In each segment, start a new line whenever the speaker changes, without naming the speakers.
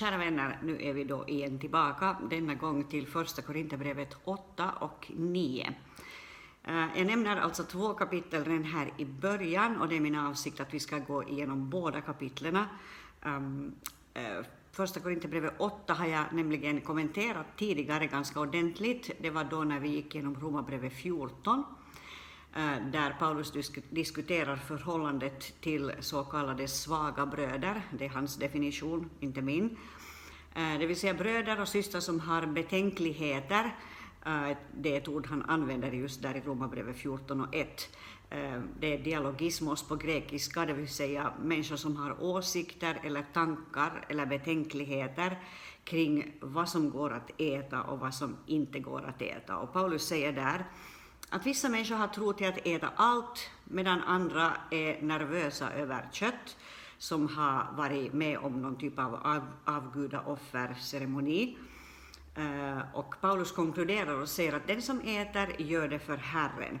kära vänner, nu är vi då igen tillbaka, denna gång till första Korinthierbrevet 8 och 9. Eh, jag nämner alltså två kapitel redan här i början och det är min avsikt att vi ska gå igenom båda kapitlen. Ehm, eh, första Korinthierbrevet 8 har jag nämligen kommenterat tidigare ganska ordentligt. Det var då när vi gick igenom Romarbrevet 14 Eh, där Paulus diskuterar förhållandet till så kallade svaga bröder, det är hans definition, inte min. Eh, det vill säga bröder och systrar som har betänkligheter, eh, det är ett ord han använder just där i Romarbrevet 14 och 1. Det är dialogismos på grekiska, det vill säga människor som har åsikter eller tankar eller betänkligheter kring vad som går att äta och vad som inte går att äta. Och Paulus säger där att vissa människor har tro till att äta allt, medan andra är nervösa över kött, som har varit med om någon typ av av, avgudaofferceremoni. Uh, och Paulus konkluderar och säger att den som äter gör det för Herren.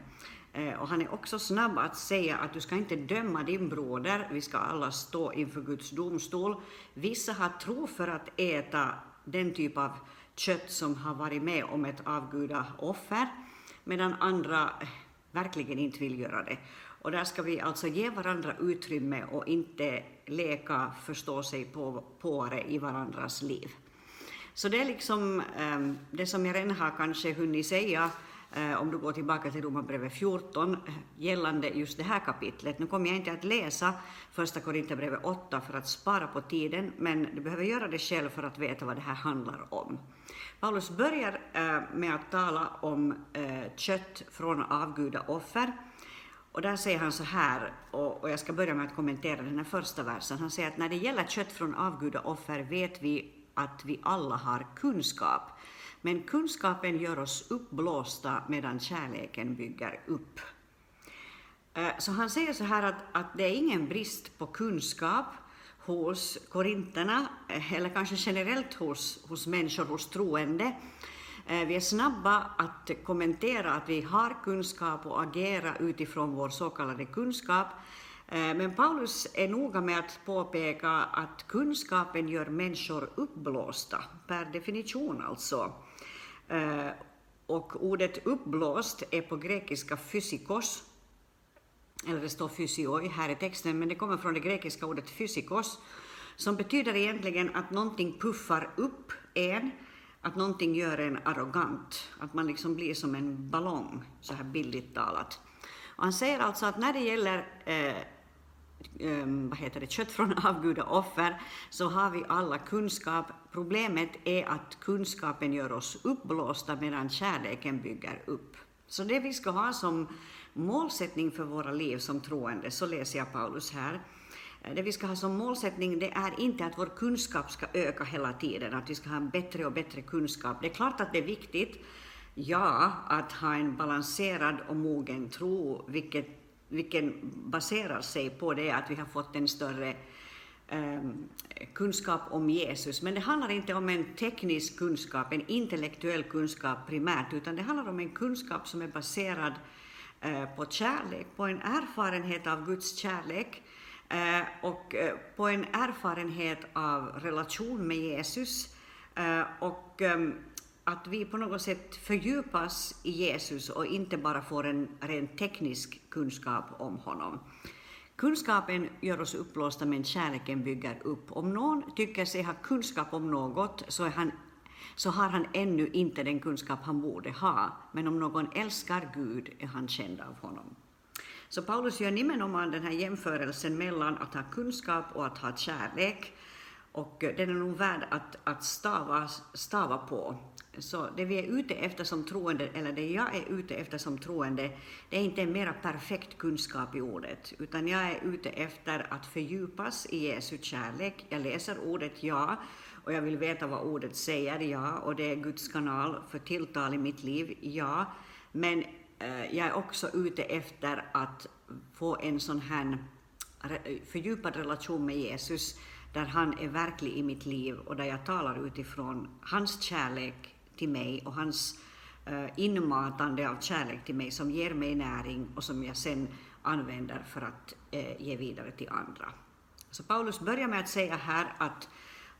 Uh, och han är också snabb att säga att du ska inte döma din broder, vi ska alla stå inför Guds domstol. Vissa har tro för att äta den typ av kött som har varit med om ett avgudaoffer medan andra eh, verkligen inte vill göra det. Och där ska vi alltså ge varandra utrymme och inte leka förstå sig på, påare i varandras liv. Så det är liksom ehm, det som jag redan har kanske hunnit säga eh, om du går tillbaka till Romarbrevet 14 eh, gällande just det här kapitlet. Nu kommer jag inte att läsa första Korinthierbrevet 8 för att spara på tiden, men du behöver göra det själv för att veta vad det här handlar om. Paulus börjar eh, med att tala om eh, kött från avgudaoffer. Och där säger han så här, och jag ska börja med att kommentera den här första versen. Han säger att när det gäller kött från avgudaoffer vet vi att vi alla har kunskap. Men kunskapen gör oss uppblåsta medan kärleken bygger upp. Eh, så han säger så här att, att det är ingen brist på kunskap, hos korinterna, eh, eller kanske generellt hos, hos människor, hos troende. Eh, vi är snabba att kommentera att vi har kunskap och agera utifrån vår så kallade kunskap. Eh, men Paulus är noga med att påpeka att kunskapen gör människor uppblåsta, per definition alltså. Och ordet uppblåst är på grekiska fysikos, eller det står fysioi här i texten, men det kommer från det grekiska ordet fysikos, som betyder egentligen att någonting puffar upp en, att någonting gör en arrogant, att man liksom blir som en ballong, så här bildligt talat. Och han säger alltså att när det gäller eh, ehm, vad heter det, kött från avgudaoffer, så har vi alla kunskap. Problemet är att kunskapen gör oss uppblåsta medan kärleken bygger upp. Så det vi ska ha som målsättning för våra liv som troende, så läser jag Paulus här. Eh, det vi ska ha som målsättning det är inte att vår kunskap ska öka hela tiden, att vi ska ha bättre och bättre kunskap. Det är klart att det är viktigt, ja, att ha en balanserad och mogen tro, vilket, vilken baserar sig på det att vi har fått en större Ehm, kunskap om Jesus. Men det handlar inte om en teknisk kunskap, en intellektuell kunskap primärt, utan det handlar om en kunskap som är baserad Eh, på kärlek, på en erfarenhet av Guds kärlek eh, och eh, på en erfarenhet av relation med Jesus eh, och ehm, att vi på något sätt fördjupas i Jesus och inte bara får en rent teknisk kunskap om honom. Kunskapen gör oss uppblåsta men kärleken bygger upp. Om någon tycker sig ha kunskap om något så är han så har han ännu inte den kunskap han borde ha, men om någon älskar Gud är han känd av honom. Så Paulus gör nimenomaan den här jämförelsen mellan att ha kunskap och att ha kärlek, och den är nog värd att, att stava, stava på. Så det vi är ute efter som troende, eller det jag är ute efter som troende, det är inte en mera perfekt kunskap i ordet, utan jag är ute efter att fördjupas i Jesu kärlek. Jag läser ordet ja, och jag vill veta vad ordet säger, ja, och det är Guds kanal för tilltal i mitt liv, ja, men eh, jag är också ute efter att få en sån här fördjupad relation med Jesus, där han är verklig i mitt liv och där jag talar utifrån hans kärlek till mig och hans uh, inmatande av kärlek till mig som ger mig näring och som jag sen använder för att uh, ge vidare till andra. Så Paulus börjar med att säga här att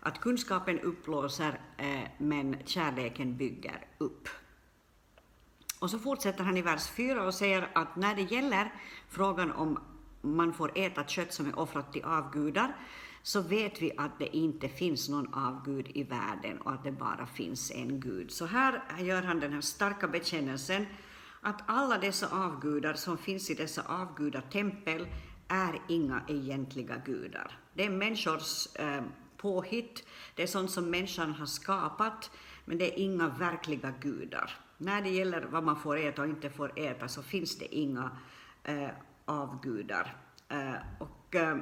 att kunskapen upplåser eh, men kärleken bygger upp. Och så fortsätter han i vers 4 och säger att när det gäller frågan om man får äta kött som är offrat till avgudar, så vet vi att det inte finns någon avgud i världen och att det bara finns en gud. Så här gör han den här starka bekännelsen att alla dessa avgudar som finns i dessa avgudatempel är inga egentliga gudar. Det är människors eh, påhitt, det är sånt som människan har skapat, men det är inga verkliga gudar. När det gäller vad man får äta och inte får äta så finns det inga eh, avgudar. Eh, och, eh,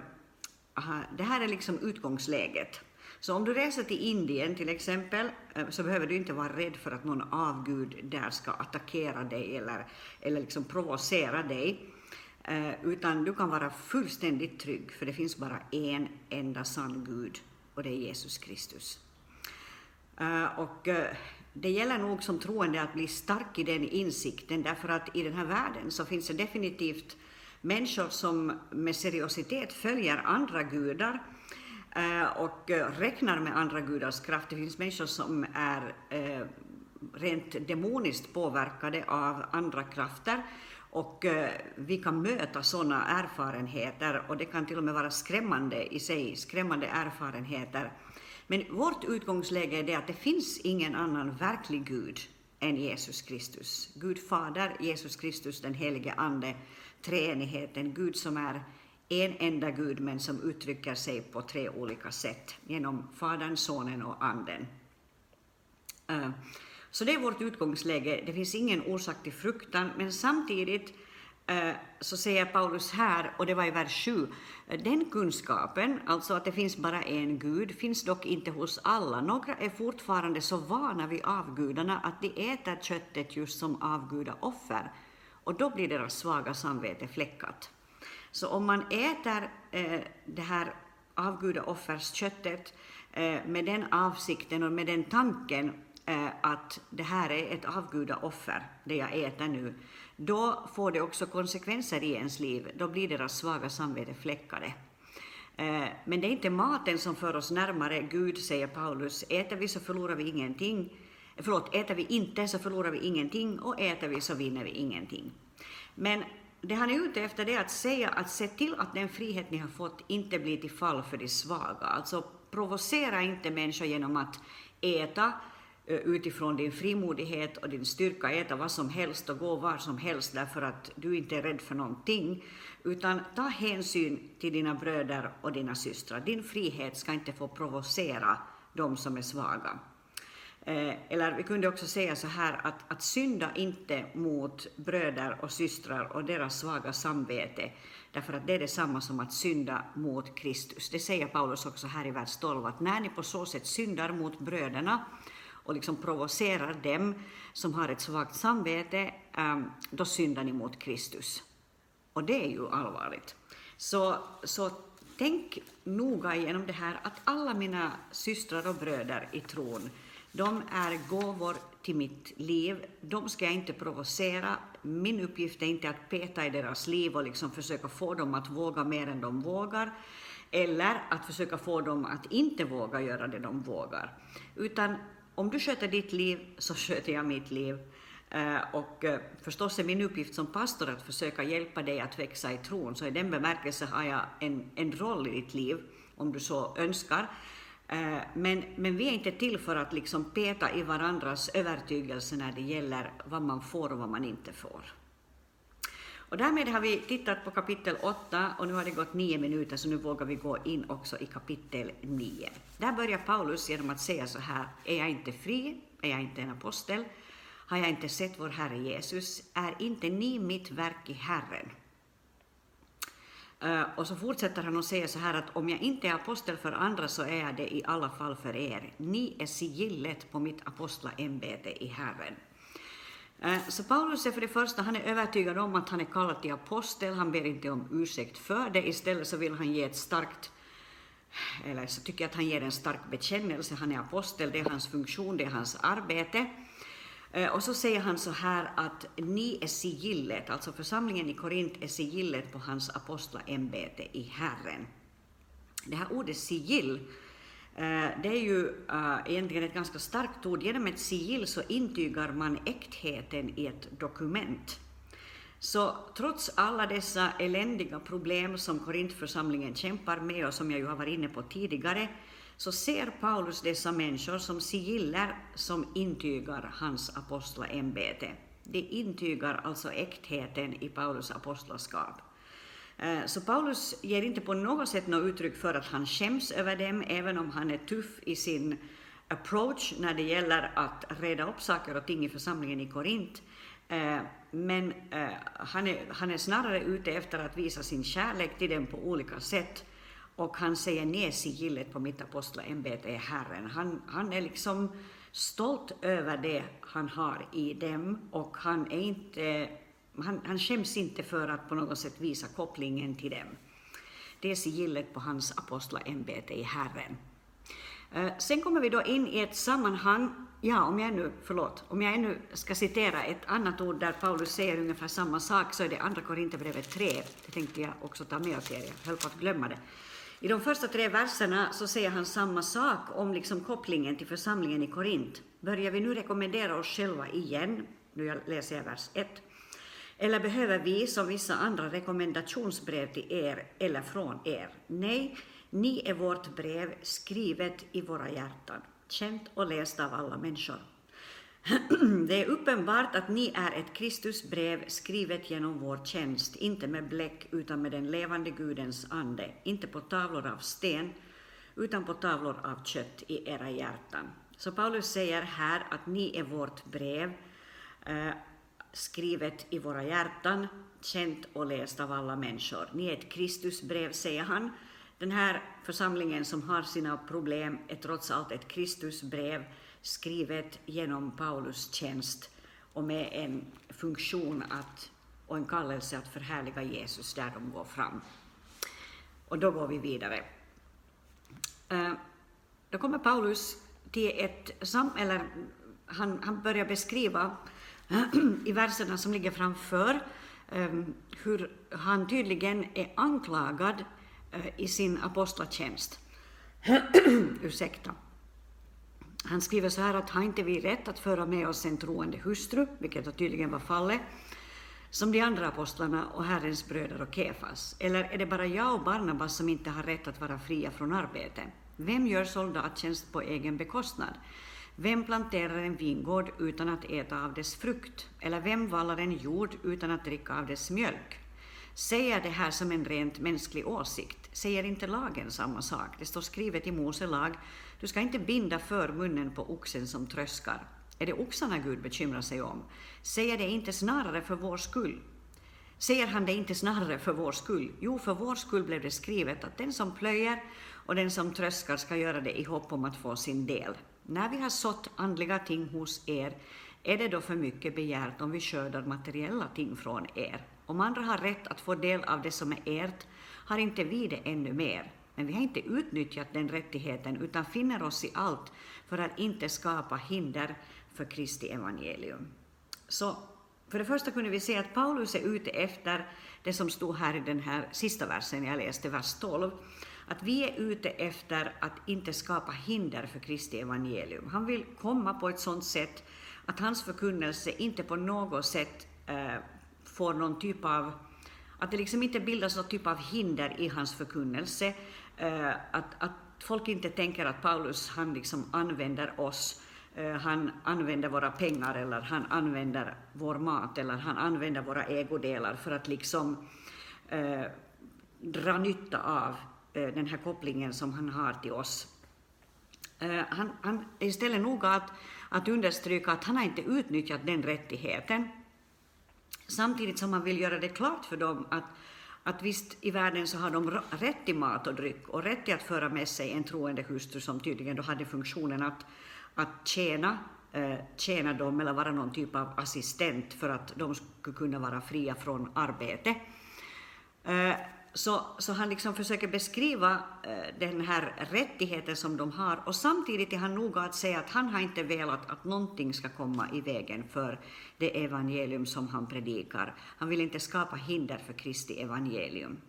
aha, det här är liksom utgångsläget. Så om du reser till Indien till exempel, eh, så behöver du inte vara rädd för att någon avgud där ska attackera dig eller, eller liksom provocera dig. Eh, utan du kan vara fullständigt trygg, för det finns bara en enda sann Gud, och det är Jesus Kristus. Eh, och det gäller nog som troende att bli stark i den insikten, därför att i den här världen så finns det definitivt människor som med seriositet följer andra gudar eh, och räknar med andra gudars kraft. Det finns människor som är eh, rent demoniskt påverkade av andra krafter och eh, vi kan möta sådana erfarenheter och det kan till och med vara skrämmande i sig, skrämmande erfarenheter. Men vårt utgångsläge är det att det finns ingen annan verklig Gud än Jesus Kristus. Gud Fader, Jesus Kristus, den helige Ande, treenigheten, Gud som är en enda Gud men som uttrycker sig på tre olika sätt genom Fadern, Sonen och Anden. Eh, så det är vårt utgångsläge. Det finns ingen orsak till fruktan, men samtidigt eh, så säger Paulus här, och det var i vers 7, eh, den kunskapen, alltså att det finns bara en Gud, finns dock inte hos alla. Några är fortfarande så vana vid avgudarna att de äter köttet just som avgudaoffer och då blir deras svaga samvete fläckat. Så om man äter eh, det här avgudaoffersköttet eh, med den avsikten och med den tanken eh, att det här är ett avgudaoffer, det jag äter nu, då får det också konsekvenser i ens liv. Då blir deras svaga samvete fläckade. Eh, men det är inte maten som för oss närmare Gud, säger Paulus. Äter vi så förlorar vi ingenting förlåt, äter vi inte så förlorar vi ingenting och äter vi så vinner vi ingenting. Men det han är ute efter är att säga att se till att den frihet ni har fått inte blir till fall för de svaga. Alltså provocera inte människor genom att äta eh, utifrån din frimodighet och din styrka, äta vad som helst och gå var som helst därför att du inte är rädd för någonting, utan ta hänsyn till dina bröder och dina systrar. Din frihet ska inte få provocera de som är svaga. Eh, eller vi kunde också säga så här att, att synda inte mot bröder och systrar och deras svaga samvete, därför att det är detsamma som att synda mot Kristus. Det säger Paulus också här i vers 12, att när ni på så sätt syndar mot bröderna och liksom provocerar dem som har ett svagt samvete, ehm, då syndar ni mot Kristus. Och det är ju allvarligt. Så, så tänk noga igenom det här, att alla mina systrar och bröder i tron de är gåvor till mitt liv. De ska jag inte provocera. Min uppgift är inte att peta i deras liv och liksom försöka få dem att våga mer än de vågar, eller att försöka få dem att inte våga göra det de vågar. Utan om du sköter ditt liv, så sköter jag mitt liv. Eh, och eh, förstås är min uppgift som pastor att försöka hjälpa dig att växa i tron, så i den bemärkelsen har jag en, en roll i ditt liv, om du så önskar. Eh, men, men vi är inte till för att liksom peta i varandras övertygelse när det gäller vad man får och vad man inte får. Och därmed har vi tittat på kapitel 8 och nu har det gått nio minuter så nu vågar vi gå in också i kapitel 9. Där börjar Paulus genom att säga så här, är jag inte fri, är jag inte en apostel, har jag inte sett vår Herre Jesus, är inte ni mitt verk i Herren? Uh, och så fortsätter han och säger så här att om jag inte är apostel för andra så är jag det i alla fall för er. Ni är sigillet på mitt apostlaämbete i Herren. Uh, så Paulus är för det första han är övertygad om att han är kallad till apostel, han ber inte om ursäkt för det, istället så vill han ge ett starkt eller så tycker jag att han ger en stark bekännelse, han är apostel, det är hans funktion, det är hans arbete. Eh, och så säger han så här att ni är sigillet, alltså församlingen i Korint är sigillet på hans apostlaämbete i Herren. Det här ordet sigill eh, Det är ju eh, egentligen ett ganska starkt ord. Genom ett sigill så intygar man äktheten i ett dokument. Så trots alla dessa eländiga problem som Korintförsamlingen kämpar med och som jag ju har varit inne på tidigare, så ser Paulus dessa människor som sigiller som intygar hans apostlaämbete. De intygar alltså äktheten i Paulus apostlaskap. Eh, så Paulus ger inte på något sätt något uttryck för att han skäms över dem, även om han är tuff i sin approach när det gäller att reda upp saker och ting i församlingen i Korint. Eh, men eh, han är, han är snarare ute efter att visa sin kärlek till dem på olika sätt. Och han säger ner sigillet på mitt apostlaämbete är Herren. Han, han är liksom stolt över det han har i dem och han, är inte, han, han skäms inte för att på något sätt visa kopplingen till dem. Det är sigillet på hans apostlaämbete i Herren. Eh, sen kommer vi då in i ett sammanhang, ja om jag nu, förlåt, om jag ännu ska citera ett annat ord där Paulus säger ungefär samma sak så är det andra Korinthierbrevet 3. Det tänkte jag också ta med till er, jag höll på att glömma det. I de första tre verserna så säger han samma sak om liksom kopplingen till församlingen i Korint. Börjar vi nu rekommendera oss själva igen, nu läser jag vers 1, eller behöver vi som vissa andra rekommendationsbrev till er eller från er? Nej, ni är vårt brev skrivet i våra hjärtan, känt och läst av alla människor. Det är uppenbart att ni är ett Kristusbrev skrivet genom vår tjänst, inte med bläck utan med den levande Gudens ande, inte på tavlor av sten utan på tavlor av kött i era hjärtan. Så Paulus säger här att ni är vårt brev, eh, skrivet i våra hjärtan, känt och läst av alla människor. Ni är ett Kristusbrev, säger han. Den här församlingen som har sina problem är trots allt ett Kristusbrev skrivet genom Paulus tjänst och med en funktion att, och en kallelse att förhärliga Jesus där de går fram. Och då går vi vidare. Eh, då kommer Paulus till ett samhälle, eller han, han börjar beskriva i verserna som ligger framför eh, hur han tydligen är anklagad eh, i sin apostlatjänst. Ursäkta. Han skriver så här att har inte vi rätt att föra med oss en troende hustru, vilket tydligen var fallet, som de andra apostlarna och Herrens bröder och Kefas? Eller är det bara jag och Barnabas som inte har rätt att vara fria från arbete? Vem gör soldattjänst på egen bekostnad? Vem planterar en vingård utan att äta av dess frukt? Eller vem vallar en jord utan att dricka av dess mjölk? Säger det här som en rent mänsklig åsikt? Säger inte lagen samma sak? Det står skrivet i Mose lag du ska inte binda för munnen på oxen som tröskar. Är det oxarna Gud bekymrar sig om? Säger det inte snarare för vår skull? Säger han det inte snarare för vår skull? Jo, för vår skull blev det skrivet att den som plöjer och den som tröskar ska göra det i hopp om att få sin del. När vi har sått andliga ting hos er, är det då för mycket begärt om vi skördar materiella ting från er? Om andra har rätt att få del av det som är ert, har inte vi det ännu mer? Men vi har inte utnyttjat den rättigheten utan finner oss i allt för att inte skapa hinder för Kristi evangelium. Så för det första kunde vi se att Paulus är ute efter det som stod här i den här sista versen jag läste, vers 12, att vi är ute efter att inte skapa hinder för Kristi evangelium. Han vill komma på ett sådant sätt att hans förkunnelse inte på något sätt eh, får någon typ av att det liksom inte bildas någon typ av hinder i hans förkunnelse, eh, att, att folk inte tänker att Paulus han liksom använder oss, eh, han använder våra pengar eller han använder vår mat eller han använder våra ägodelar för att liksom eh, dra nytta av eh, den här kopplingen som han har till oss. Eh, han, han är istället noga att, att understryka att han har inte utnyttjat den rättigheten, samtidigt som man vill göra det klart för dem att att visst i världen så har de rätt till mat och dryck och rätt till att föra med sig en troende hustru som tydligen då hade funktionen att, att tjäna, eh, tjäna dem eller vara någon typ av assistent för att de skulle kunna vara fria från arbete. Eh, så, så han liksom försöker beskriva eh, den här rättigheten som de har och samtidigt är han noga att säga att han har inte velat att någonting ska komma i vägen för det evangelium som han predikar. Han vill inte skapa hinder för Kristi evangelium.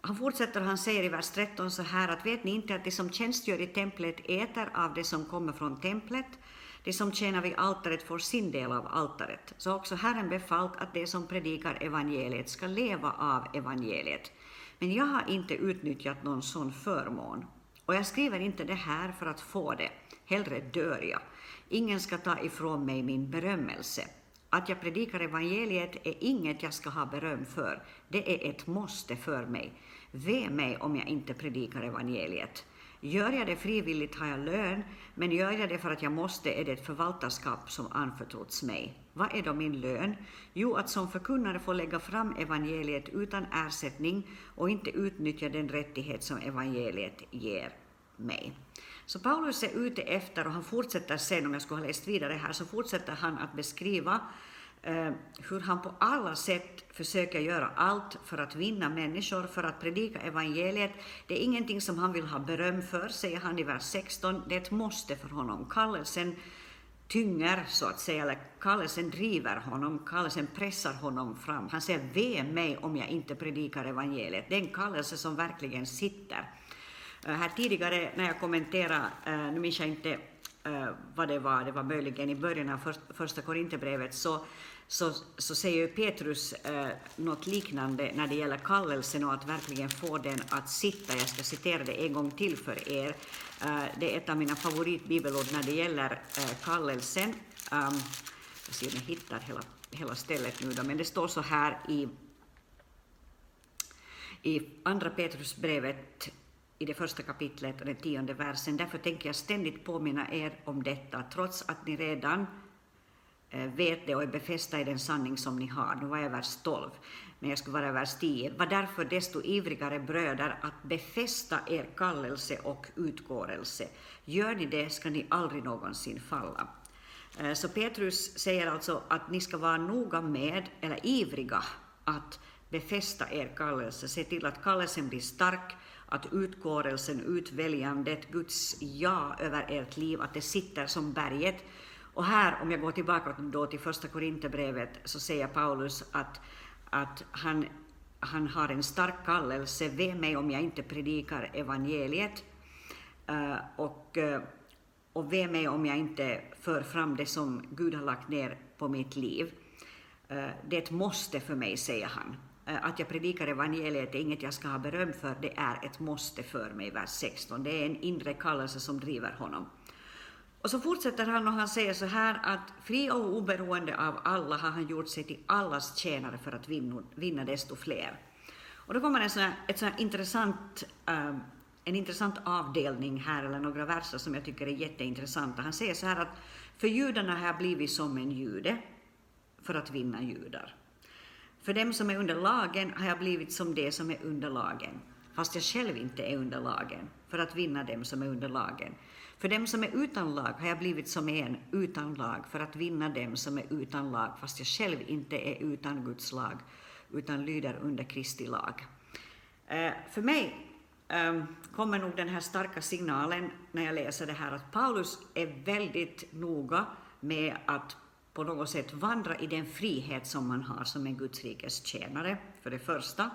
han fortsätter och han säger i vers 13 så här att vet ni inte att de som tjänstgör i templet äter av det som kommer från templet, de som tjänar vid altaret får sin del av altaret. Så också Herren befallt att de som predikar evangeliet ska leva av evangeliet. Men jag har inte utnyttjat någon sån förmån. Och jag skriver inte det här för att få det, hellre dör jag. Ingen ska ta ifrån mig min berömmelse. Att jag predikar evangeliet är inget jag ska ha beröm för, det är ett måste för mig. Ve mig om jag inte predikar evangeliet. Gör jag det frivilligt har jag lön, men gör jag det för att jag måste är det ett förvaltarskap som anförtrotts mig. Vad är då min lön? Jo, att som förkunnare få lägga fram evangeliet utan ersättning och inte utnyttja den rättighet som evangeliet ger mig. Så Paulus är ute efter, och han fortsätter sen, om jag skulle ha läst vidare här, så fortsätter han att beskriva eh, hur han på alla sätt försöker göra allt för att vinna människor, för att predika evangeliet. Det är ingenting som han vill ha beröm för, säger han i vers 16. Det är ett måste för honom. Kallelsen tynger, så att säga, eller kallelsen driver honom, kallelsen pressar honom fram. Han säger ve mig om jag inte predikar evangeliet. Det är en kallelse som verkligen sitter. Eh, här tidigare när jag kommenterade, eh, nu minns jag inte eh, vad det var, det var möjligen i början av första Korinthierbrevet, så, så, så säger Petrus eh, något liknande när det gäller kallelsen och att verkligen få den att sitta. Jag ska citera det en gång till för er. Eh, det är ett av mina favoritbibelord när det gäller eh, kallelsen. Um, jag ser om jag hittar hela, hela stället nu då, men det står så här i, i Andra Petrusbrevet i det första kapitlet och den tionde versen. Därför tänker jag ständigt påminna er om detta, trots att ni redan eh, Eh, vet det och är befästa i den sanning som ni har. Nu var jag vers 12, men jag skulle vara vers 10. Var därför desto ivrigare bröder att befästa er kallelse och utgårelse. Gör ni det ska ni aldrig någonsin falla. Eh, så Petrus säger alltså att ni ska vara noga med, eller ivriga, att befästa er kallelse. Se till att kallelsen blir stark, att utkårelsen, utväljandet, Guds ja över ert liv, att det sitter som berget. Och här, om jag går tillbaka då till första Korinthierbrevet, så säger Paulus att, att han, han har en stark kallelse, ve mig om jag inte predikar evangeliet, uh, och, uh, och ve mig om jag inte för fram det som Gud har lagt ner på mitt liv. Uh, det är ett måste för mig, säger han. Att jag predikar evangeliet är inget jag ska ha beröm för, det är ett måste för mig, vers 16. Det är en inre kallelse som driver honom. Och så fortsätter han och han säger så här att fri och oberoende av alla har han gjort sig till allas tjänare för att vinna, vinna desto fler. Och då kommer en sån här, ett sån intressant, um, en intressant avdelning här, eller några verser som jag tycker är jätteintressanta. Han säger så här att för judarna har jag blivit som en jude för att vinna judar. För dem som är under lagen har jag blivit som det som är under lagen, fast jag själv inte är under lagen, för att vinna dem som är under lagen. För dem som är utan lag har jag blivit som en utan lag, för att vinna dem som är utan lag, fast jag själv inte är utan Guds lag, utan lyder under Kristi lag. Eh, för mig ehm, kommer nog den här starka signalen när jag läser det här att Paulus är väldigt noga med att på något sätt vandra i den frihet som man har som en Guds rikes tjänare, för det första.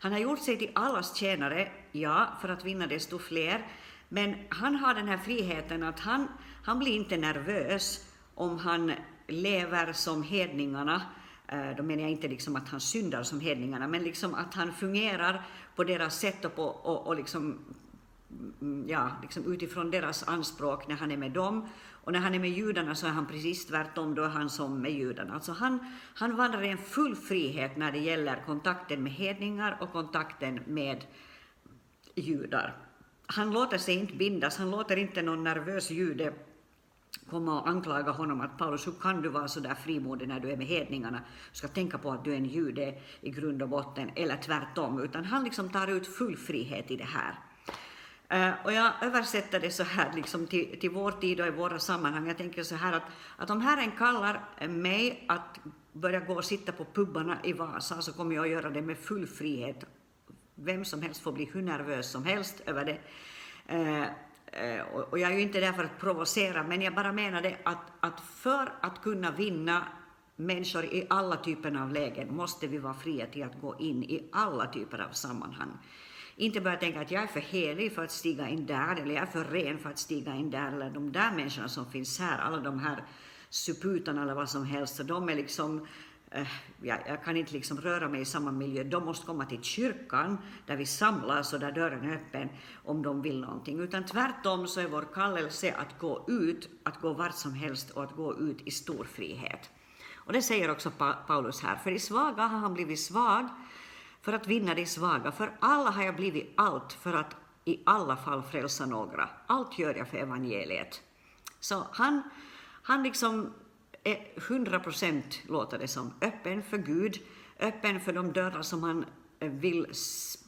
Han har gjort sig till allas tjänare, ja, för att vinna desto fler, men han har den här friheten att han, han blir inte nervös om han lever som hedningarna, eh, då menar jag inte liksom att han syndar som hedningarna, men liksom att han fungerar på deras sätt och, på, och, och liksom, mm, ja, liksom utifrån deras anspråk när han är med dem och när han är med judarna så är han precis tvärtom, då är han som med judarna. Alltså han, han vandrar i en full frihet när det gäller kontakten med hedningar och kontakten med judar. Han låter sig inte bindas, han låter inte någon nervös jude komma och anklaga honom att Paulus, hur kan du vara så där frimodig när du är med hedningarna? Du ska tänka på att du är en jude i grund och botten, eller tvärtom, utan han liksom tar ut full frihet i det här. Eh, och jag översätter det så här liksom till, till vår tid och i våra sammanhang. Jag tänker så här att, att om Herren kallar mig att börja gå och sitta på pubbarna i Vasa så kommer jag att göra det med full frihet. Vem som helst får bli hur nervös som helst över det. Eh, eh, och jag är ju inte där för att provocera, men jag bara menade att, att för att kunna vinna människor i alla typer av lägen måste vi vara fria till att gå in i alla typer av sammanhang. Inte bara tänka att jag är för helig för att stiga in där, eller jag är för ren för att stiga in där, eller de där människorna som finns här, alla de här suputarna eller vad som helst, så de är liksom eh, Äh, jag, jag, kan inte liksom röra mig i samma miljö. De måste komma till kyrkan där vi samlas och där dörren är öppen om de vill någonting. Utan tvärtom så är vår kallelse att gå ut, att gå vart som helst och att gå ut i stor frihet. Och det säger också Paulus här, för i svaga har han blivit svag för att vinna de svaga. För alla har jag blivit allt för att i alla fall frälsa några. Allt gör jag för evangeliet. Så han, han liksom Eh, 100 procent, låter det som, öppen för Gud, öppen för de dörrar som han eh, vill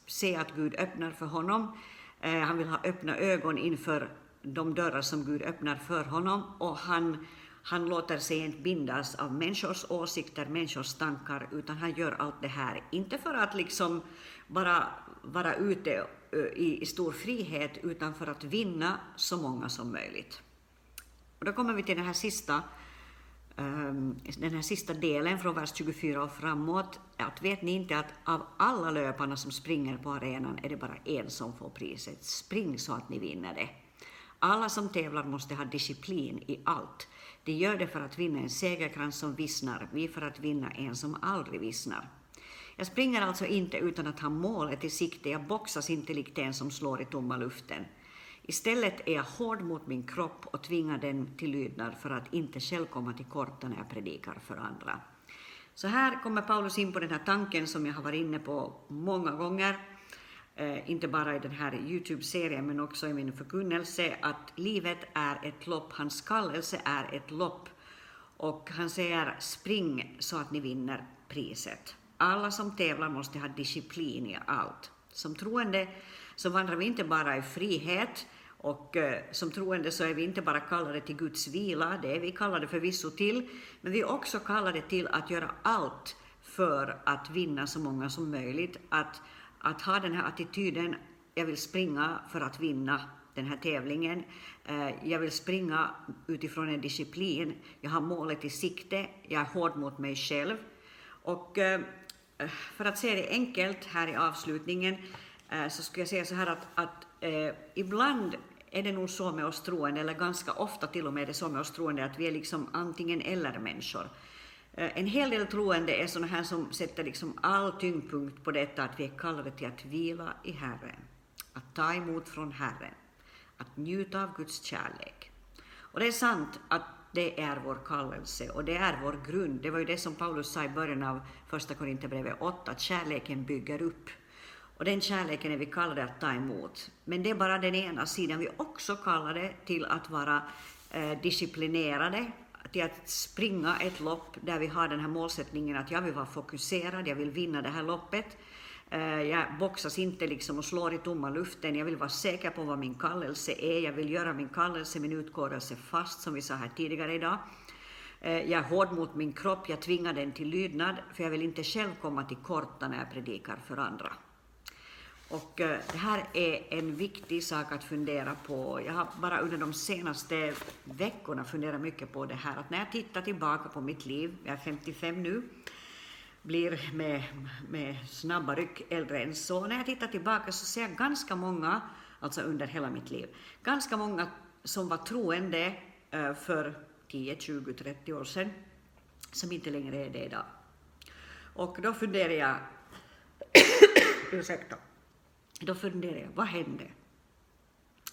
se att Gud öppnar för honom. Eh, han vill ha öppna ögon inför de dörrar som Gud öppnar för honom och han han låter sig inte bindas av människors åsikter, människors tankar, utan han gör allt det här, inte för att liksom bara vara ute i, i stor frihet, utan för att vinna så många som möjligt. Och då kommer vi till den här sista Ehm, den här sista delen från vers 24 och framåt, att vet ni inte att av alla löparna som springer på arenan är det bara en som får priset. Spring så att ni vinner det. Alla som tävlar måste ha disciplin i allt. De gör det för att vinna en segerkrans som vissnar, vi för att vinna en som aldrig vissnar. Jag springer alltså inte utan att ha målet i sikte, jag boxas inte likt en som slår i tomma luften. Istället är jag hård mot min kropp och tvingar den till lydnad för att inte själv komma till korta när jag predikar för andra. Så här kommer Paulus in på den här tanken som jag har varit inne på många gånger, eh, inte bara i den här Youtube-serien men också i min förkunnelse, att livet är ett lopp, hans kallelse är ett lopp. Och han säger spring så att ni vinner priset. Alla som tävlar måste ha disciplin i allt. Som troende så vandrar vi inte bara i frihet, och eh, som troende så är vi inte bara kallade till Guds vila, det är vi kallade förvisso till, men vi är också kallade till att göra allt för att vinna så många som möjligt, att att ha den här attityden, jag vill springa för att vinna den här tävlingen. Eh, jag vill springa utifrån en disciplin. Jag har målet i sikte. Jag är hård mot mig själv. Och eh, eh, för att säga det enkelt här i avslutningen så skulle jag säga så här att, att ibland är det nog så med oss troende, eller ganska ofta till och med är det så med oss troende, att vi är liksom antingen eller-människor. Eh, en hel del troende är sådana här som sätter liksom all tyngdpunkt på detta att vi är kallade till att vila i Herren, att ta emot från Herren, att njuta av Guds kärlek. Och det är sant att det är vår kallelse och det är vår grund. Det var ju det som Paulus sa i början av Första Korinthierbrevet 8, att kärleken bygger upp. Och den kärleken är vi kallade att ta emot. Men det är bara den ena sidan. Vi är också kallade till att vara eh, disciplinerade, till att springa ett lopp där vi har den här målsättningen att jag vill vara fokuserad, jag vill vinna det här loppet. Eh, jag boxas inte liksom och slår i tomma luften, jag vill vara säker på vad min kallelse är, jag vill göra min kallelse, min utkårelse fast, som vi sa här tidigare idag. Eh, jag är hård mot min kropp, jag tvingar den till lydnad, för jag vill inte själv komma till korta när jag predikar för andra. Och eh, det här är en viktig sak att fundera på. Jag har bara under de senaste veckorna funderat mycket på det här, att när jag tittar tillbaka på mitt liv, jag är 55 nu, blir med, med snabba ryck äldre än så. När jag tittar tillbaka så ser jag ganska många, alltså under hela mitt liv, ganska många som var troende eh, för 10, 20, 30 år sedan, som inte längre är det idag. Och då funderar jag, ursäkta, då funderar jag, vad hände?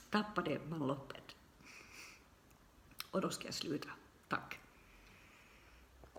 Tappade man loppet? Och då ska jag sluta. Tack.